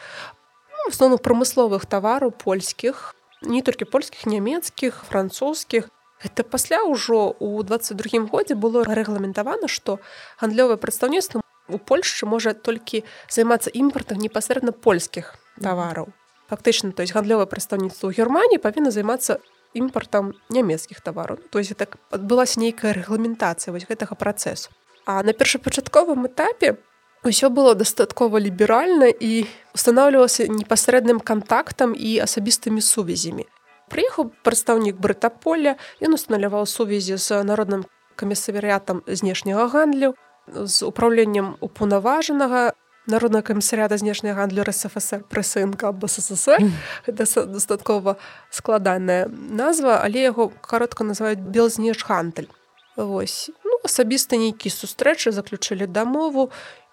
ну, основных прамысловых тавараў польскіх не толькі польскіх нямецкіх французскіх это пасля ўжо у 22 годзе было рэгламентавана што гандлёвае прадстаўніцтва у Польшчы можа толькі займацца імпартам непасрэдна польскіх тавараў фактычна то есть гандлёвае прадстаўніцтва ў германії павінна займацца імпартам нямецкіх тавараў то есть так адбылася нейкая рэгламентацыя вось гэтага працэсу А на першапачатковым этапе ўсё было дастаткова ліберальна і устанаўлівалася непасрэдным кантактам і асабістымі сувязямі. Прыехаў прадстаўнік брытаполя, ён устаналяваў сувязі з народным камісавярятам знешняга гандлю, з управленнем упаўнаважанага народнага камісарята знешняга гандлю РСФСР прэсынка або ССР. Гэта дастаткова складаная назва, але яго каротка называюць белзнеш гандаль. Вось асабіста нейкі сустрэчы заключылі дамову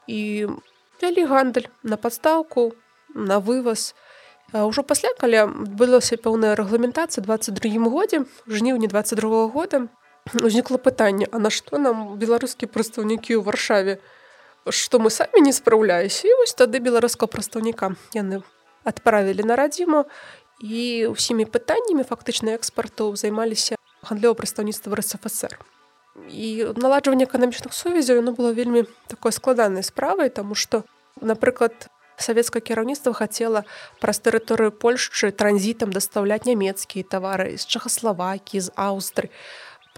і вялі гандаль на падстаўку на вываз ўжо пасля калі адбылася пэўная рэгламентацыя 22 годзе жніўні 22 года узнікла пытанне а нашто нам беларускія прадстаўнікі ў варшаве што мы самі не спраўляюся і вось тады беларускага прадстаўніка яны адправілі на радзіму і ўсімі пытаннямі фактычна экспарту займаліся гандлёва прадстаўніцтва РСФСР. І наладжванне эканамічных сувязяў яно было вельмі такой складанай справай тому что напрыклад савецкае кіраўніцтва хацела праз тэрыторыю польшчы транзітам дастаўляць нямецкія тавары з чахаславакі з аўстры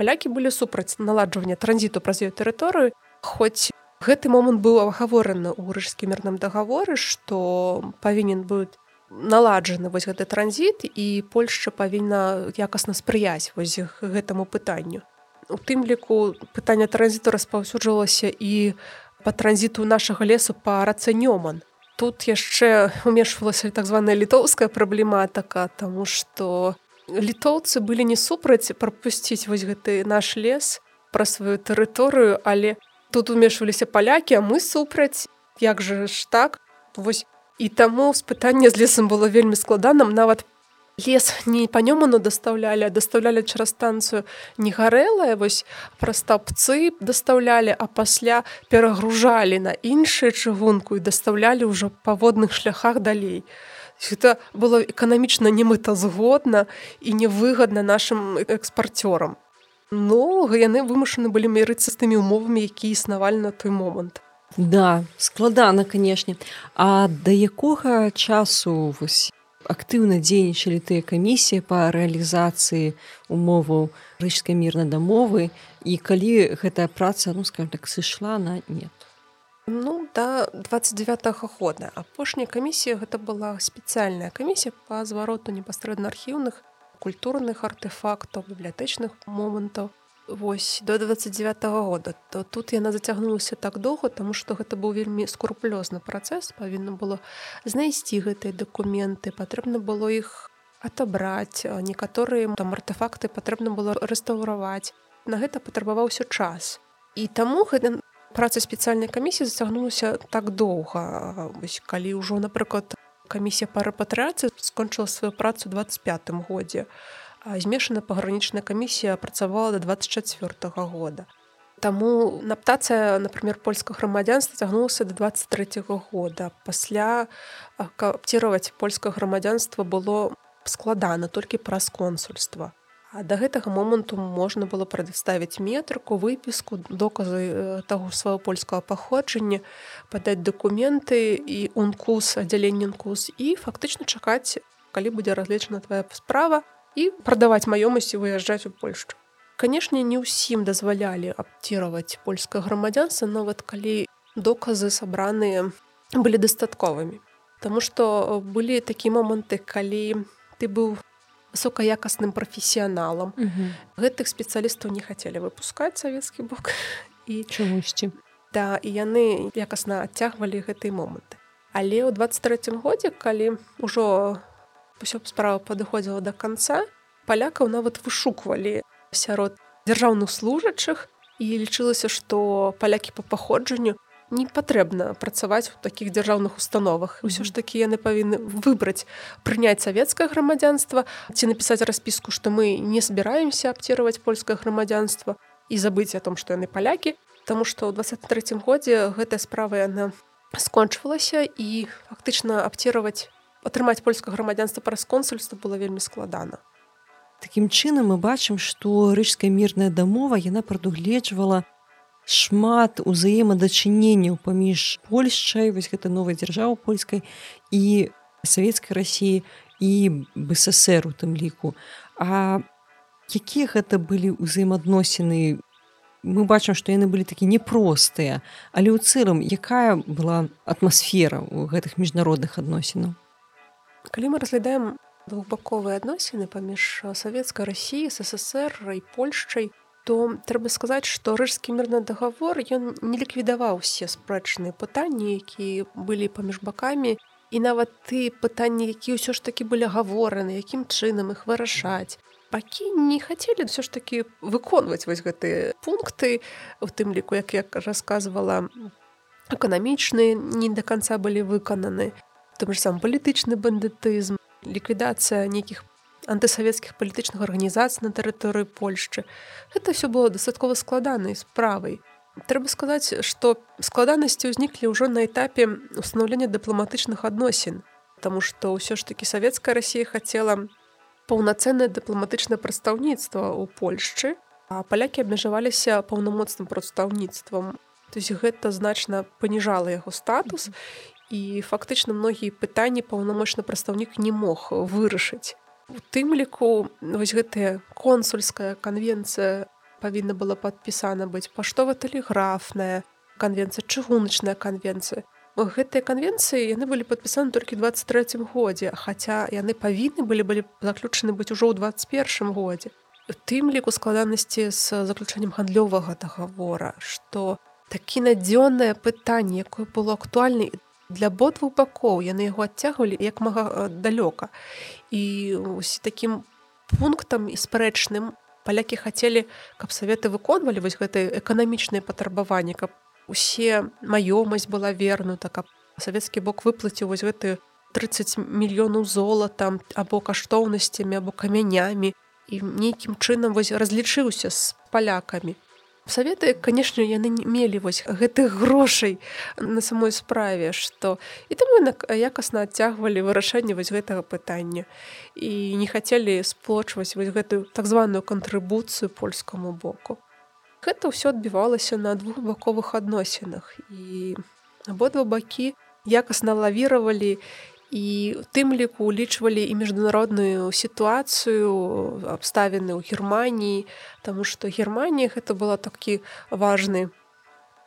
палякі былі супраць наладжвання транзіту праз ёю тэрыторыю хоць гэты момант быў агавораны ў рыжскі мірным дагаворы што павінен быць наладжаны вось гэты транзіт і польшча павінна якасна спрыяць вось гэтаму пытанню у тым ліку пытанне транзіту распаўсюджвалася і па транзіту нашага лесу па рацэнёман тут яшчэ умешвалася так званая літоўская праблематыка тому что літоўцы былі не супраць прапусціць вось гэты наш лес пра сваю тэрыторыю але тут умешваліся палякі а мы супраць як жа ж так? Вось і таму спытанне з лесам было вельмі складаным. Нават лес не па нёману дастаўлялі дастаўлялі чараз станцыю не гарэлая вось праз тапцы дастаўлялі а пасля перагружалі на іншую чыгунку і дастаўлялі ўжо па водных шляхах далей. Это было эканамічна немэтазгодна і невыгадна нашим экспарцёрам Ну яны вымушаны былі мірыцца з тымі умовамі які існавалі на той момант Да, складана, канешне. А да якога часу вось актыўна дзейнічалі тыя камісіі па рэалізацыі умоваў рэчскай мірнай дамовы і калі гэтая праца ну скажем так сышла на нет. Ну да 29 -го года апошняя камісія гэта была спецыяльная камісія па звароту непасрэдна архіўных культурных артэфактаў бібліятэчных момантаў Вось до 29 -го года. То тут яна зацягнулася так доўга тому что гэта быў вельмі скрупулёзны працэс павінна было знайсці гэтыя дакументы патрэбна было іх атабраць некаторыя там артефакты патрэбна было рэстаўраваць на гэта патрабаваўся час. І таму гэта праца спецыяльнай камісіі зацягнулася так доўга вось калі ўжо напрыклад камісія па рэпатрыяцыі скончыла сваю працу 25 годзе змешана пагранічная камісія працавала до 24 -го года. Таму наптацыя, например, польскага грамадзянства цягнулася до 23 -го года. пасля каптировать польскае грамадзянства было складана толькі праз консульства. А да гэтага моманту можна было прадставіць метрыку, выпіску, доказы таго свайго польскага паходжання, падаць дакументы і ункус аддзяленненкус і фактычна чакаць, калі будзе разлічана твоя справа, і прадаваць маёмасці выязджаць у Польшчу. Канешне, не ўсім дазвалялі абціраваць польскае грамадзянства, нават калі доказы сабраныя былі дастатковымі. Таму што былі такія моманты, калі ты быў высокаякасным прафесіяналам. гэтых спецыялістаў не хацелі выпускаць савецкі бок і чамусьці. Да і яны якасна адцягвалі гэтыя моманты. Але ў 23 годзе, калі ўжо ўсё справа падыходзіла да канца палякаў нават вышуквалі сярод дзяржаўных служачых і лічылася што палякі па паходжанню не патрэбна працаваць у такіх дзяржаўных установах. Ўсё ж такі яны павінны выбраць прыняць савецкае грамадзянства ці напісаць распіску што мы не збіраемся абцірваць польскае грамадзянства і забыць о том што яны палякі. Таму што ў 23 годзе гэтая справа яна скончвалася і фактычна абцірваць атрымаць польскае грамадзянства праз консульства было вельмі складана. Такім чынам мы бачым, што рыжская мірная дамова яна прадугледжвала шмат узаемадачыненняў паміж Польшчай, вось гэта новая дзяржава польскай і савецкай рассіі і БССР у тым ліку. А якія гэта былі ўзаемаадносіны? Мы бачым, што яны былі такі непростыя, але ў цэлым якая была атмасфера ў гэтых міжнародных адносінаў? калі мы разглядаем двухбаковыя адносіны паміж савецкай рассіі ссср і польшчай то трэба сказаць што рыжскі мірны дагавор ён не ліквідаваў усе спрэчныя пытанні якія былі паміж бакамі. І нават ты пытанні які ўсё ж такі былі гавораны якім чынам іх вырашаць. Бакі не хацелі ўсё ж такі выконваць вось гэтыя пункты у тым ліку як я расказвала эканамічныя не да канца былі выкананы. Там ж сам палітычны бандытызм ліквідацыя нейкіх антысавецкіх палітычных арганізацый на тэрыторыі Польшчы. Это все было дастаткова складанай справай. Трэба сказаць што складанасці ўзніклі ўжо на этапе устанаўлення дыпламатычных адносін Таму што ўсё ж такі савецкая Росія хацела паўнацэннае дыпламатычнае прадстаўніцтва ў Польшчы а палякі абмежаваліся паўнамоцным прадстаўніцтвам. То есть гэта значна паніжала яго статус і фактычна многія пытанні паўнамочны прадстаўнік не мог вырашыць. У тым ліку вось гэтая консульская канвенцыя павінна была падпісана быць паштова-тэлеграфная канвенцыя чыгуначная канвенцыя. Гэтыя канвенцыі яны былі падпісаны толькі 23 годзе, хаця яны павінны былі былі заключаны быць ужо ў 21 годзе. У тым ліку складанасці з заключэннем гандлёвага дагавора, што такі надзённае пытанне, якое было актуальна для абодвух бакоў яны яго адцягвалі як мага э, далёка і таким пунктам і спрэчным палякі хацелі каб саветы выконвалі вось гэтыя эканамічныя патрабаванні каб усе маёмасць была вернута каб савецкі бок выплаціў вось гэты 30 мільёнаў золатам або каштоўнасцямі або камянямі. І нейкім чынам вось разлічыўся з палякамі Саветы, канешне, яны не мелі вось гэтых грошай на самой справе, што і там якасна адцягвалі вырашэнне вось гэтага пытання і не хацелі сплочваць вось гэтую так званую кантрыбуцыю польскаму боку. Гэта ўсё адбівалася на двухбаковых адносінах і абодва бакі якасна лавіравалі і у тым ліку улічвалі і міжнародную сітуацыю абставіны ў германіі Таму што германія гэта была такі важны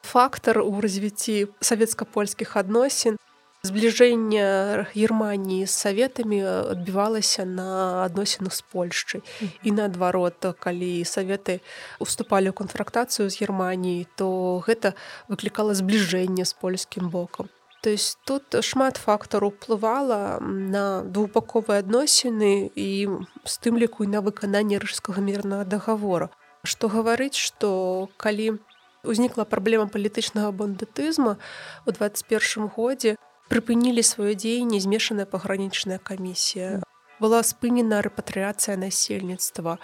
фактор у развіцці савецка-польскіх адносін. Збліжэння германії з саветамі адбівалася на адносінах з польшчай. І наадварот калі саветы уступалі ў канфрактацыю з германіяй то гэта выклікала збліжэнне з польскім бокам То есть тут шмат фактараў уплывала на двухбаковыя адносіны і з тым ліку і на выкананне рыжскага мірнага дагавора. Што гаварыць, што калі узнікла праблема палітычнага бандытызма у 21 годзе прыпынілі сваё дзеянне змешаная пагранічная камісія. была спынена рэпатрыяцыя насельніцтва.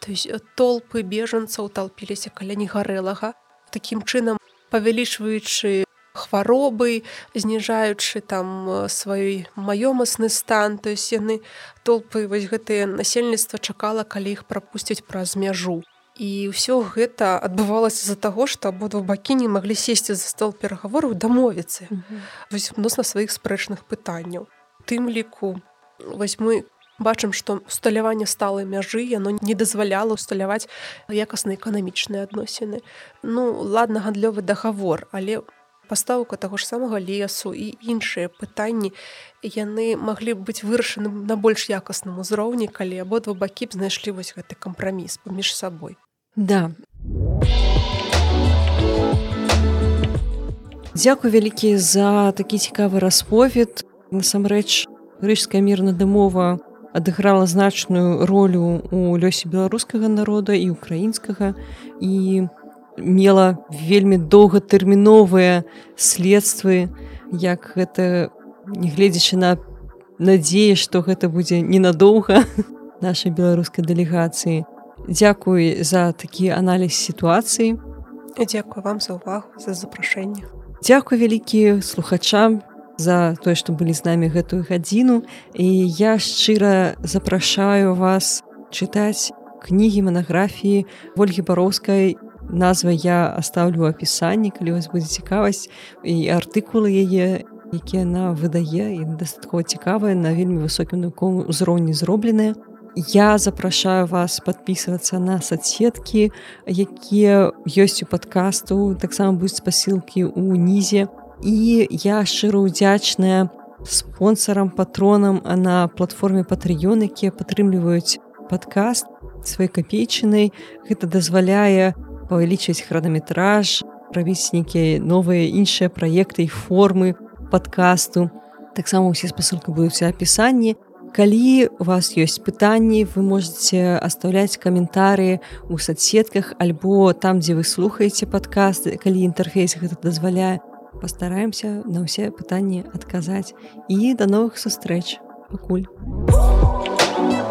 То есть толпы бежанцаў талпіліся каля негарэлага. Такім чынам павялічваючы хваробы зніжаючы там э, свой маёмасны стан. То есть яны толпы вось гэтые насельніцтва чакала калі іх прапусцяць праз мяжу. І ўсё гэта адбывалася з-за таго што абодва бакі не маглі сесці за стол перагавораў дамовіцца. Адносна сваіх спрэчных пытанняў. Тым ліку вось мы бачым што усталяванне сталай мяжы яно не дазваляла усталяваць якасныя эканамічныя адносіны. Ну ладна гандлёвы дагавор але у пастаўка таго ж самага лесу і іншыя пытанні яны маглі быць вырашаны на больш якасным узроўні калі абодва бакі б знайшлі вось гэты кампраміс паміж сабой. Да. Дзякуй вялікі за такі цікавы расповед. Насамрэч рыжская мірна дамова адыграла значную ролю у лёсе беларускага народа і украінскага і у мела вельмі доўгатэрміновыя следствы як гэта нягледзячы на надзеі што гэта будзе ненадоўга нашай беларускай дэлегацыі. Дякуй за такі аналіз сітуацыі. Дякую вам за ўвагу за запрашэнне. Дякую вялікі слухачам за тое што былі з намі гэтую гадзіну. І я шчыра запрашаю вас чытаць кнігі манаграфіі ольгі бароўскай назва я оставлю опісанні калі вас будзе цікавасць. І артыкулы яе які она выдае і дастаткова цікавая на вельмі высокім навуковым узроўні зробленыя я запрашаю вас подписывацца на соцсеткі якія ёсць у подкасту таксама будуць спасылкі у нізе. І я шчыра удзячная спонсорам патронам а на платформе патрыён якія падтрымліваюць подкаст свай капейчынай. Гэта дазваляе у павялічваць хранаметраж рабіць нейкія новыя іншыя праекты і формы падкасту таксама усе спасылка будуць апісанні калі у вас ёсць пытанні вы можете оставляць каментары у соцсетках альбо там дзе вы слухаеце падкасты калі інтэрфейс гэта дазваляе пастараемся на ўсе пытанні адказаць і да новых сустрэч пакуль у